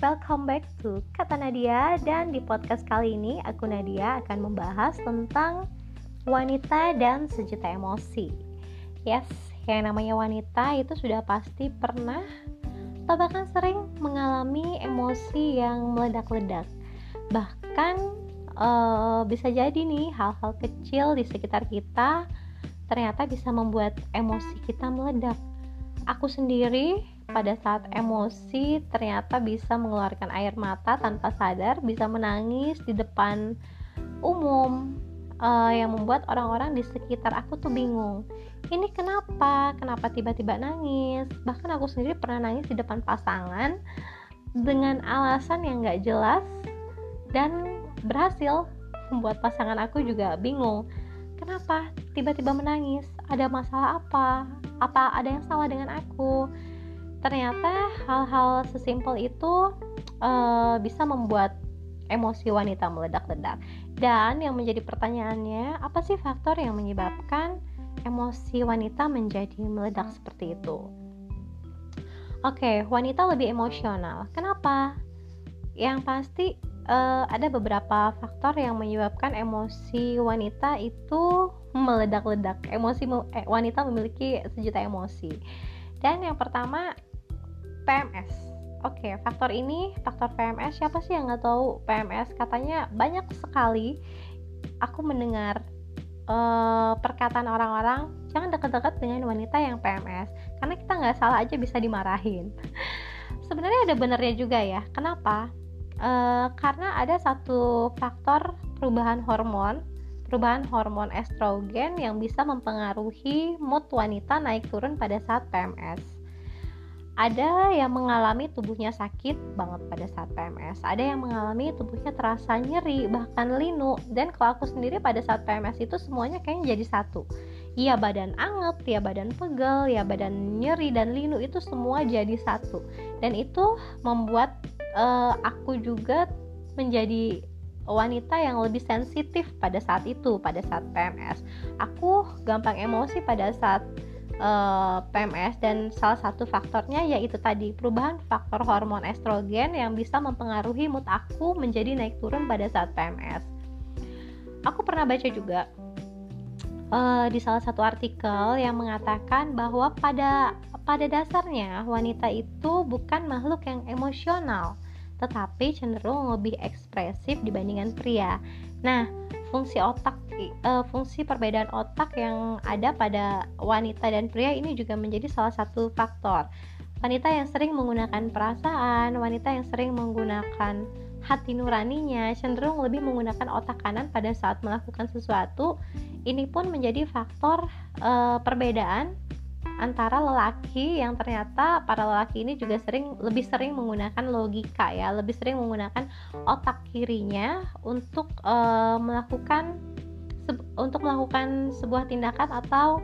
welcome back to Kata Nadia. Dan di podcast kali ini aku Nadia akan membahas tentang wanita dan sejuta emosi. Yes, yang namanya wanita itu sudah pasti pernah atau bahkan sering mengalami emosi yang meledak-ledak. Bahkan uh, bisa jadi nih hal-hal kecil di sekitar kita ternyata bisa membuat emosi kita meledak. Aku sendiri pada saat emosi ternyata bisa mengeluarkan air mata tanpa sadar, bisa menangis di depan umum uh, yang membuat orang-orang di sekitar aku tuh bingung. Ini kenapa? Kenapa tiba-tiba nangis? Bahkan aku sendiri pernah nangis di depan pasangan dengan alasan yang gak jelas dan berhasil membuat pasangan aku juga bingung. Kenapa tiba-tiba menangis? Ada masalah apa? Apa ada yang salah dengan aku? Ternyata hal-hal sesimpel itu uh, bisa membuat emosi wanita meledak-ledak. Dan yang menjadi pertanyaannya, apa sih faktor yang menyebabkan emosi wanita menjadi meledak seperti itu? Oke, okay, wanita lebih emosional. Kenapa? Yang pasti uh, ada beberapa faktor yang menyebabkan emosi wanita itu meledak-ledak. Emosi eh, wanita memiliki sejuta emosi. Dan yang pertama PMS. Oke, faktor ini, faktor PMS, siapa sih yang nggak tahu PMS? Katanya banyak sekali aku mendengar uh, perkataan orang-orang jangan dekat-dekat dengan wanita yang PMS karena kita nggak salah aja bisa dimarahin. Sebenarnya ada benernya juga ya. Kenapa? Uh, karena ada satu faktor perubahan hormon perubahan hormon estrogen yang bisa mempengaruhi mood wanita naik turun pada saat PMS ada yang mengalami tubuhnya sakit banget pada saat PMS ada yang mengalami tubuhnya terasa nyeri bahkan linu. Dan kalau aku sendiri pada saat PMS itu semuanya kayaknya jadi satu. Iya badan anget, ya badan pegel, ya badan nyeri dan linu itu semua jadi satu. Dan itu membuat uh, aku juga menjadi wanita yang lebih sensitif pada saat itu pada saat PMS aku gampang emosi pada saat eh, PMS dan salah satu faktornya yaitu tadi perubahan faktor hormon estrogen yang bisa mempengaruhi mood aku menjadi naik turun pada saat PMS. Aku pernah baca juga uh, di salah satu artikel yang mengatakan bahwa pada pada dasarnya wanita itu bukan makhluk yang emosional, tetapi cenderung lebih ekspresif dibandingkan pria. Nah, fungsi otak uh, fungsi perbedaan otak yang ada pada wanita dan pria ini juga menjadi salah satu faktor. Wanita yang sering menggunakan perasaan, wanita yang sering menggunakan hati nuraninya cenderung lebih menggunakan otak kanan pada saat melakukan sesuatu. Ini pun menjadi faktor uh, perbedaan antara lelaki yang ternyata para lelaki ini juga sering lebih sering menggunakan logika ya, lebih sering menggunakan otak kirinya untuk uh, melakukan untuk melakukan sebuah tindakan atau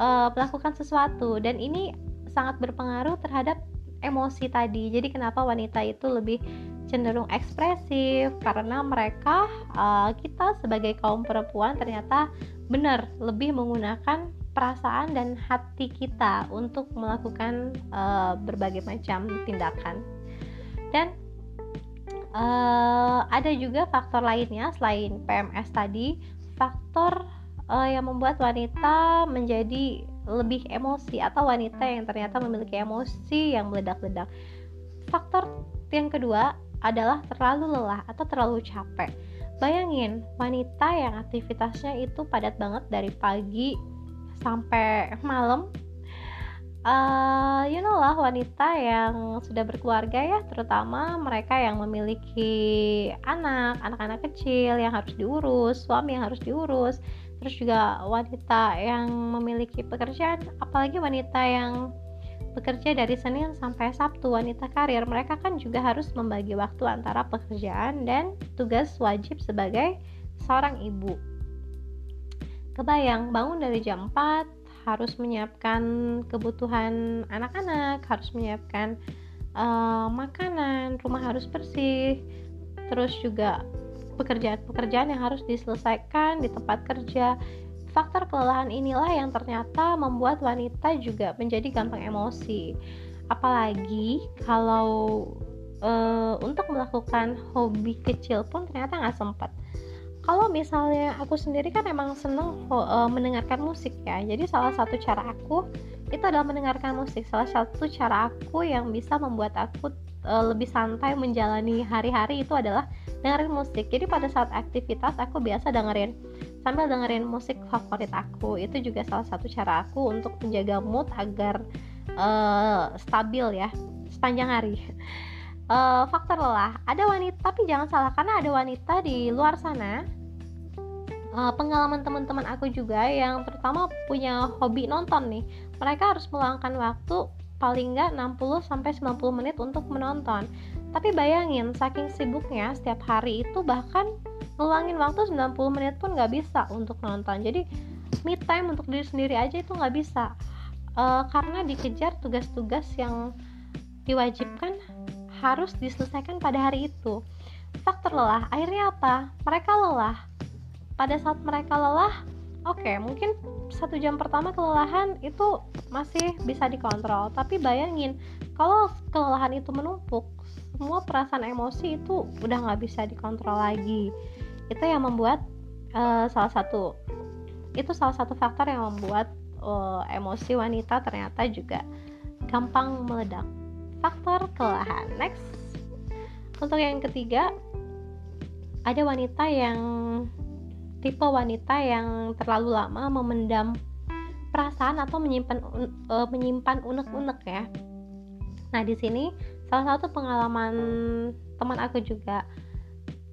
uh, melakukan sesuatu dan ini sangat berpengaruh terhadap emosi tadi. Jadi kenapa wanita itu lebih cenderung ekspresif karena mereka uh, kita sebagai kaum perempuan ternyata benar lebih menggunakan perasaan dan hati kita untuk melakukan uh, berbagai macam tindakan. Dan uh, ada juga faktor lainnya selain PMS tadi. Faktor uh, yang membuat wanita menjadi lebih emosi atau wanita yang ternyata memiliki emosi yang meledak-ledak. Faktor yang kedua adalah terlalu lelah atau terlalu capek. Bayangin wanita yang aktivitasnya itu padat banget dari pagi sampai malam. Uh, you know lah wanita yang sudah berkeluarga ya terutama mereka yang memiliki anak anak-anak kecil yang harus diurus suami yang harus diurus terus juga wanita yang memiliki pekerjaan apalagi wanita yang bekerja dari Senin sampai Sabtu wanita karir mereka kan juga harus membagi waktu antara pekerjaan dan tugas wajib sebagai seorang ibu kebayang bangun dari jam 4 harus menyiapkan kebutuhan anak-anak harus menyiapkan uh, makanan rumah harus bersih terus juga pekerjaan-pekerjaan yang harus diselesaikan di tempat kerja. Faktor kelelahan inilah yang ternyata membuat wanita juga menjadi gampang emosi. Apalagi kalau uh, untuk melakukan hobi kecil pun ternyata nggak sempat kalau misalnya aku sendiri kan emang seneng uh, mendengarkan musik ya. Jadi salah satu cara aku itu adalah mendengarkan musik. Salah satu cara aku yang bisa membuat aku uh, lebih santai menjalani hari-hari itu adalah dengerin musik. Jadi pada saat aktivitas aku biasa dengerin sambil dengerin musik favorit aku. Itu juga salah satu cara aku untuk menjaga mood agar uh, stabil ya sepanjang hari uh, faktor lelah. Ada wanita tapi jangan salah karena ada wanita di luar sana. Uh, pengalaman teman-teman aku juga yang terutama punya hobi nonton nih. Mereka harus meluangkan waktu paling nggak 60 sampai 90 menit untuk menonton. Tapi bayangin saking sibuknya setiap hari itu bahkan ngeluangin waktu 90 menit pun nggak bisa untuk nonton. Jadi me time untuk diri sendiri aja itu nggak bisa. Uh, karena dikejar tugas-tugas yang diwajibkan harus diselesaikan pada hari itu. Faktor lelah, akhirnya apa? Mereka lelah. Pada saat mereka lelah, oke, okay, mungkin satu jam pertama kelelahan itu masih bisa dikontrol. Tapi bayangin, kalau kelelahan itu menumpuk, semua perasaan emosi itu udah nggak bisa dikontrol lagi. Itu yang membuat uh, salah satu itu salah satu faktor yang membuat uh, emosi wanita ternyata juga gampang meledak faktor kelelahan. Next, untuk yang ketiga, ada wanita yang tipe wanita yang terlalu lama memendam perasaan atau menyimpan uh, menyimpan unek-unek ya. Nah, di sini salah satu pengalaman teman aku juga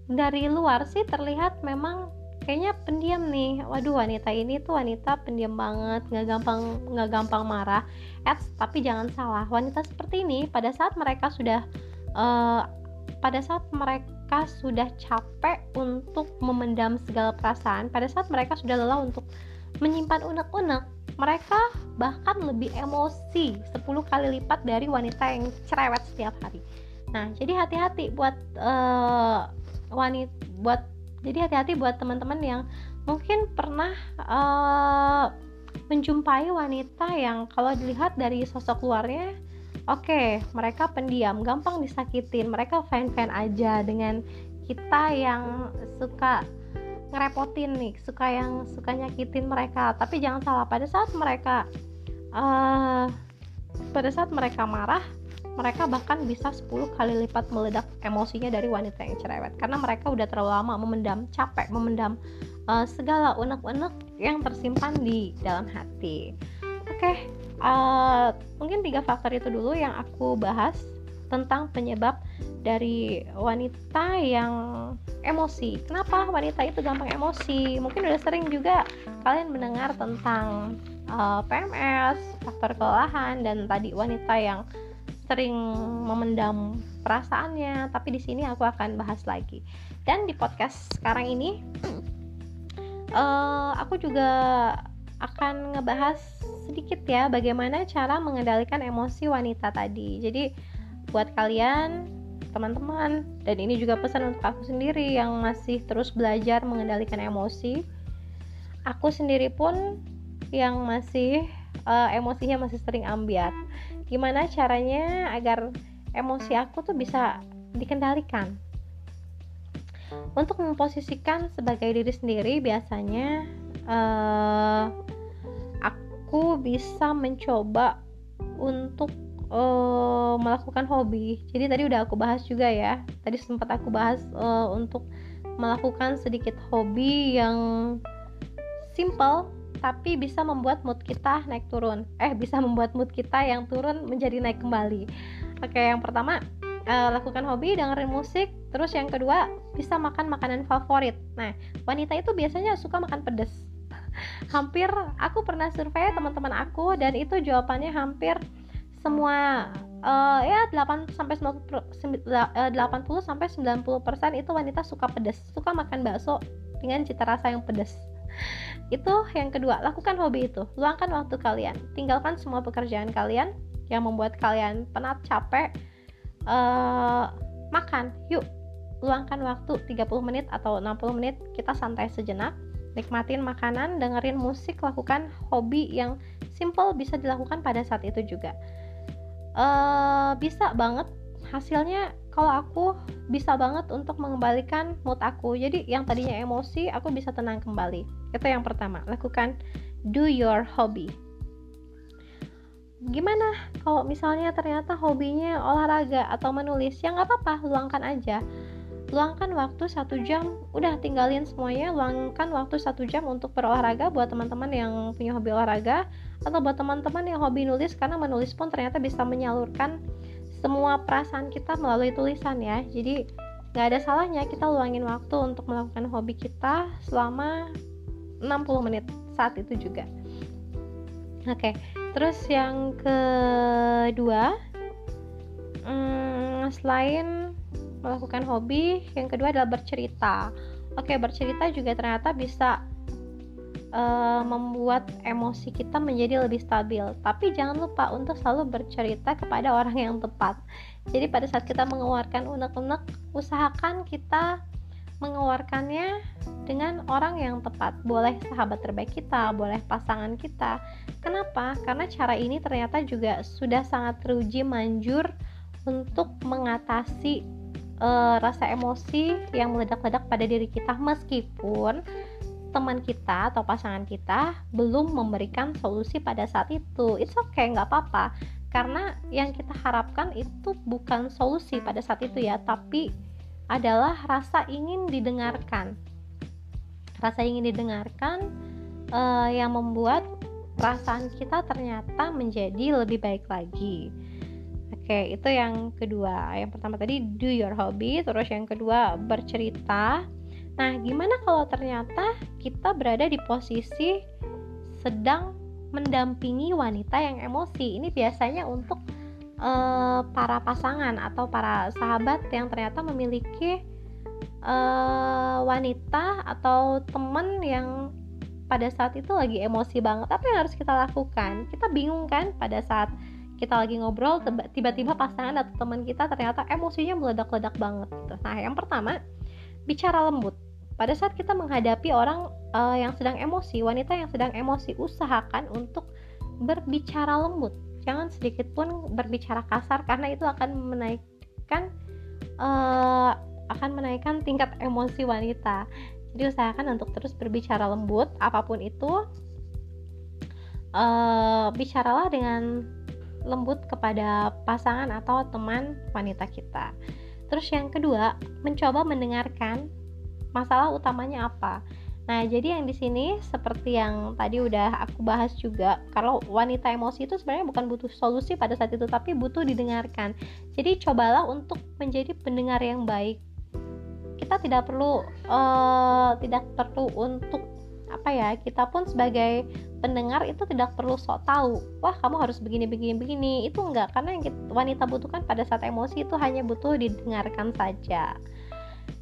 dari luar sih terlihat memang kayaknya pendiam nih. Waduh wanita ini tuh wanita pendiam banget nggak gampang nggak gampang marah. Eits, tapi jangan salah wanita seperti ini pada saat mereka sudah uh, pada saat mereka sudah capek untuk memendam segala perasaan pada saat mereka sudah lelah untuk menyimpan unek-unek mereka bahkan lebih emosi 10 kali lipat dari wanita yang cerewet setiap hari. Nah jadi hati-hati buat uh, wanita buat jadi hati-hati buat teman-teman yang mungkin pernah uh, menjumpai wanita yang kalau dilihat dari sosok luarnya oke okay, mereka pendiam gampang disakitin mereka fan-fan aja dengan kita yang suka ngerepotin nih suka yang suka nyakitin mereka. Tapi jangan salah pada saat mereka uh, pada saat mereka marah mereka bahkan bisa 10 kali lipat meledak emosinya dari wanita yang cerewet karena mereka udah terlalu lama memendam capek memendam uh, segala unek-unek yang tersimpan di dalam hati oke okay, uh, eh, mungkin tiga faktor itu dulu yang aku bahas tentang penyebab dari wanita yang emosi. Kenapa wanita itu gampang emosi? Mungkin udah sering juga kalian mendengar tentang uh, eh, PMS, faktor kelelahan, dan tadi wanita yang sering memendam perasaannya, tapi di sini aku akan bahas lagi. Dan di podcast sekarang ini, uh, aku juga akan ngebahas sedikit ya bagaimana cara mengendalikan emosi wanita tadi. Jadi buat kalian teman-teman dan ini juga pesan untuk aku sendiri yang masih terus belajar mengendalikan emosi. Aku sendiri pun yang masih uh, emosinya masih sering ambiar gimana caranya agar emosi aku tuh bisa dikendalikan? Untuk memposisikan sebagai diri sendiri biasanya uh, aku bisa mencoba untuk uh, melakukan hobi. Jadi tadi udah aku bahas juga ya. Tadi sempat aku bahas uh, untuk melakukan sedikit hobi yang simple tapi bisa membuat mood kita naik turun. Eh bisa membuat mood kita yang turun menjadi naik kembali. Oke yang pertama uh, lakukan hobi dengerin musik. Terus yang kedua bisa makan makanan favorit. Nah wanita itu biasanya suka makan pedas hampir aku pernah survei teman-teman aku dan itu jawabannya hampir semua uh, ya 8 sampai 90 80 eh, sampai 90% itu wanita suka pedas suka makan bakso dengan cita rasa yang pedas itu yang kedua lakukan hobi itu. Luangkan waktu kalian. Tinggalkan semua pekerjaan kalian yang membuat kalian penat capek uh, makan. Yuk luangkan waktu 30 menit atau 60 menit kita santai sejenak nikmatin makanan dengerin musik lakukan hobi yang simple bisa dilakukan pada saat itu juga. Uh, bisa banget hasilnya kalau aku bisa banget untuk mengembalikan mood aku. Jadi yang tadinya emosi aku bisa tenang kembali. Itu yang pertama lakukan do your hobby. Gimana kalau misalnya ternyata hobinya olahraga atau menulis? Ya nggak apa-apa luangkan aja. Luangkan waktu satu jam. Udah tinggalin semuanya. Luangkan waktu satu jam untuk berolahraga buat teman-teman yang punya hobi olahraga atau buat teman-teman yang hobi nulis karena menulis pun ternyata bisa menyalurkan semua perasaan kita melalui tulisan ya. Jadi nggak ada salahnya kita luangin waktu untuk melakukan hobi kita selama 60 menit saat itu juga. Oke okay terus yang kedua hmm, selain melakukan hobi yang kedua adalah bercerita. Oke bercerita juga ternyata bisa uh, membuat emosi kita menjadi lebih stabil tapi jangan lupa untuk selalu bercerita kepada orang yang tepat jadi pada saat kita mengeluarkan unek-unek usahakan kita mengeluarkannya dengan orang yang tepat. Boleh sahabat terbaik kita, boleh pasangan kita. Kenapa? Karena cara ini ternyata juga sudah sangat teruji manjur untuk mengatasi uh, rasa emosi yang meledak-ledak pada diri kita meskipun teman kita atau pasangan kita belum memberikan solusi pada saat itu. It's okay, nggak apa-apa. Karena yang kita harapkan itu bukan solusi pada saat itu ya, tapi adalah rasa ingin didengarkan. Rasa ingin didengarkan uh, yang membuat perasaan kita ternyata menjadi lebih baik lagi. Oke, itu yang kedua. Yang pertama tadi do your hobby, terus yang kedua bercerita. Nah, gimana kalau ternyata kita berada di posisi sedang mendampingi wanita yang emosi? Ini biasanya untuk uh, para pasangan atau para sahabat yang ternyata memiliki uh, wanita atau teman yang pada saat itu lagi emosi banget apa yang harus kita lakukan kita bingung kan pada saat kita lagi ngobrol tiba-tiba pasangan atau teman kita ternyata emosinya meledak-ledak banget gitu. Nah, yang pertama bicara lembut. Pada saat kita menghadapi orang uh, yang sedang emosi, wanita yang sedang emosi, usahakan untuk berbicara lembut. Jangan sedikit pun berbicara kasar karena itu akan menaikkan uh, akan menaikkan tingkat emosi wanita. Jadi usahakan untuk terus berbicara lembut apa pun itu uh, bicaralah dengan lembut kepada pasangan atau teman wanita kita. Terus yang kedua mencoba mendengarkan masalah utamanya apa Nah, jadi yang di sini seperti yang tadi udah aku bahas juga, kalau wanita emosi itu sebenarnya bukan butuh solusi pada saat itu, tapi butuh didengarkan. Jadi cobalah untuk menjadi pendengar yang baik. Kita tidak perlu uh, tidak perlu untuk apa ya? Kita pun sebagai pendengar itu tidak perlu sok tahu. Wah, kamu harus begini begini begini. Itu enggak, karena yang wanita butuhkan pada saat emosi itu hanya butuh didengarkan saja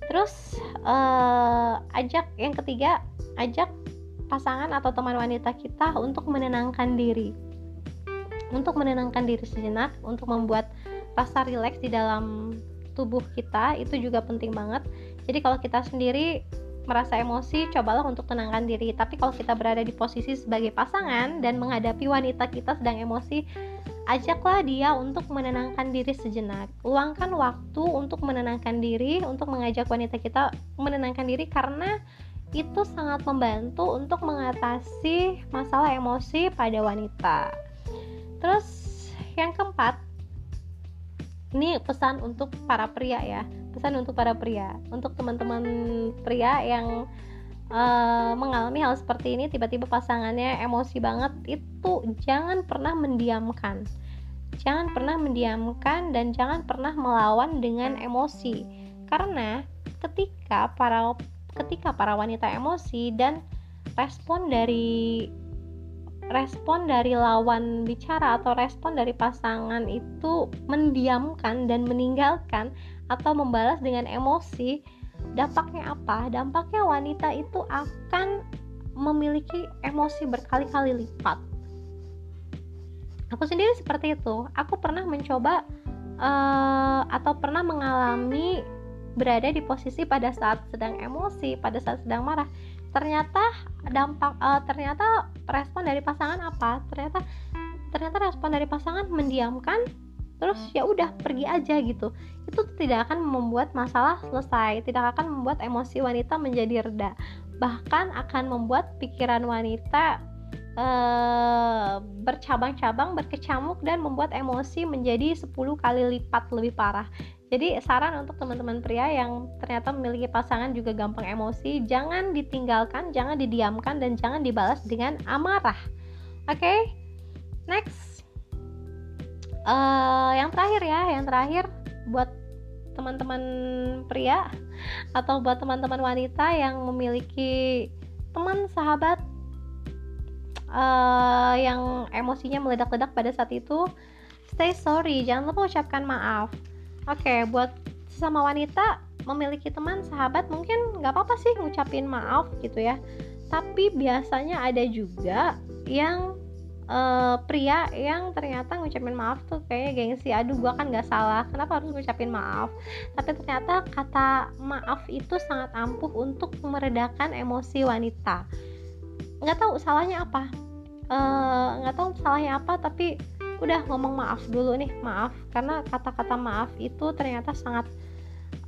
terus uh, ajak yang ketiga ajak pasangan atau teman wanita kita untuk menenangkan diri. Untuk menenangkan diri sejenak untuk membuat rasa rileks di dalam tubuh kita itu juga penting banget. Jadi kalau kita sendiri merasa emosi cobalah untuk tenangkan diri. Tapi kalau kita berada di posisi sebagai pasangan dan menghadapi wanita kita sedang emosi ajaklah dia untuk menenangkan diri sejenak. Luangkan waktu untuk menenangkan diri, untuk mengajak wanita kita menenangkan diri karena itu sangat membantu untuk mengatasi masalah emosi pada wanita. Terus yang keempat, ini pesan untuk para pria ya, pesan untuk para pria, untuk teman-teman pria yang uh, mengalami hal seperti ini tiba-tiba pasangannya emosi banget itu jangan pernah mendiamkan jangan pernah mendiamkan dan jangan pernah melawan dengan emosi karena ketika para ketika para wanita emosi dan respon dari respon dari lawan bicara atau respon dari pasangan itu mendiamkan dan meninggalkan atau membalas dengan emosi dampaknya apa? Dampaknya wanita itu akan memiliki emosi berkali-kali lipat. Aku sendiri seperti itu. Aku pernah mencoba uh, atau pernah mengalami berada di posisi pada saat sedang emosi, pada saat sedang marah. Ternyata dampak, uh, ternyata respon dari pasangan apa? Ternyata ternyata respon dari pasangan mendiamkan terus ya udah pergi aja gitu itu tidak akan membuat masalah selesai tidak akan membuat emosi wanita menjadi reda bahkan akan membuat pikiran wanita eh, bercabang-cabang berkecamuk dan membuat emosi menjadi 10 kali lipat lebih parah jadi saran untuk teman-teman pria yang ternyata memiliki pasangan juga gampang emosi, jangan ditinggalkan, jangan didiamkan dan jangan dibalas dengan amarah. Oke, okay? next. Uh, yang terakhir ya, yang terakhir buat teman-teman pria atau buat teman-teman wanita yang memiliki teman sahabat uh, yang emosinya meledak-ledak pada saat itu, stay sorry, jangan lupa ucapkan maaf. Oke okay, buat sesama wanita memiliki teman sahabat mungkin nggak apa-apa sih ngucapin maaf gitu ya. Tapi biasanya ada juga yang uh, pria yang ternyata ngucapin maaf tuh kayaknya gengsi. Aduh gua kan nggak salah kenapa harus ngucapin maaf? Tapi ternyata kata maaf itu sangat ampuh untuk meredakan emosi wanita nggak tahu salahnya apa. Eh, nggak uh, tahu salahnya apa tapi udah ngomong maaf dulu nih maaf. Karena kata-kata maaf itu ternyata sangat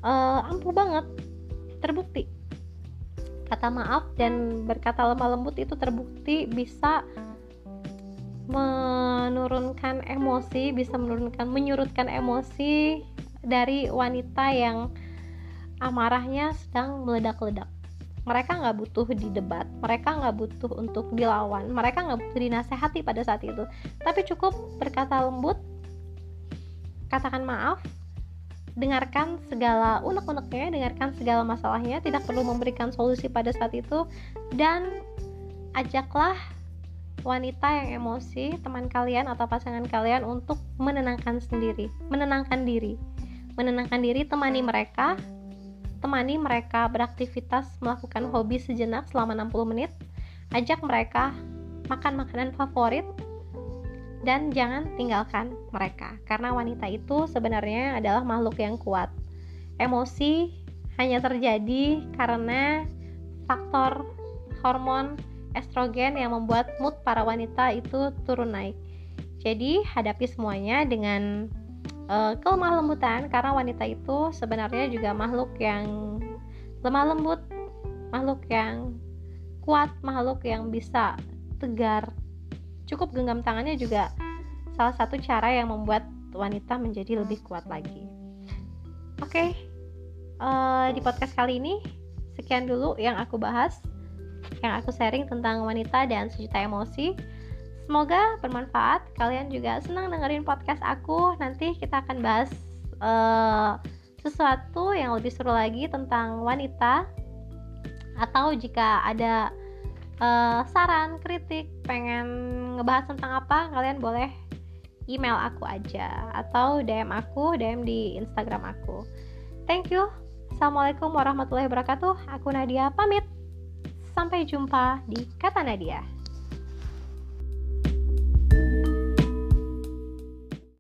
uh, ampuh banget. Terbukti. Kata maaf dan berkata lemah lembut itu terbukti bisa menurunkan emosi bisa menurunkan menyurutkan emosi dari wanita yang amarahnya sedang meledak-ledak mereka nggak butuh didebat mereka nggak butuh untuk dilawan mereka nggak butuh dinasehati pada saat itu. Tapi cukup berkata lembut katakan maaf dengarkan segala unek-uneknya dengarkan segala masalahnya tidak perlu memberikan solusi pada saat itu dan ajaklah wanita yang emosi teman kalian atau pasangan kalian untuk menenangkan sendiri menenangkan diri. Menenangkan diri temani mereka temani mereka beraktivitas melakukan hobi sejenak selama 60 menit, ajak mereka makan makanan favorit, dan jangan tinggalkan mereka karena wanita itu sebenarnya adalah makhluk yang kuat. Emosi hanya terjadi karena faktor hormon estrogen yang membuat mood para wanita itu turun naik. Jadi, hadapi semuanya dengan uh, kelemah lembutan karena wanita itu sebenarnya juga makhluk yang lemah lembut makhluk yang kuat makhluk yang bisa tegar. Cukup genggam tangannya juga salah satu cara yang membuat wanita menjadi lebih kuat lagi. Oke okay, uh, eh, di podcast kali ini sekian dulu yang aku bahas yang aku sharing tentang wanita dan sejuta emosi Semoga bermanfaat. Kalian juga senang dengerin podcast aku. Nanti kita akan bahas uh, sesuatu yang lebih seru lagi tentang wanita. Atau jika ada uh, saran, kritik, pengen ngebahas tentang apa, kalian boleh email aku aja atau DM aku, DM di Instagram aku. Thank you. Assalamualaikum warahmatullahi wabarakatuh. Aku Nadia pamit. Sampai jumpa di Kata Nadia.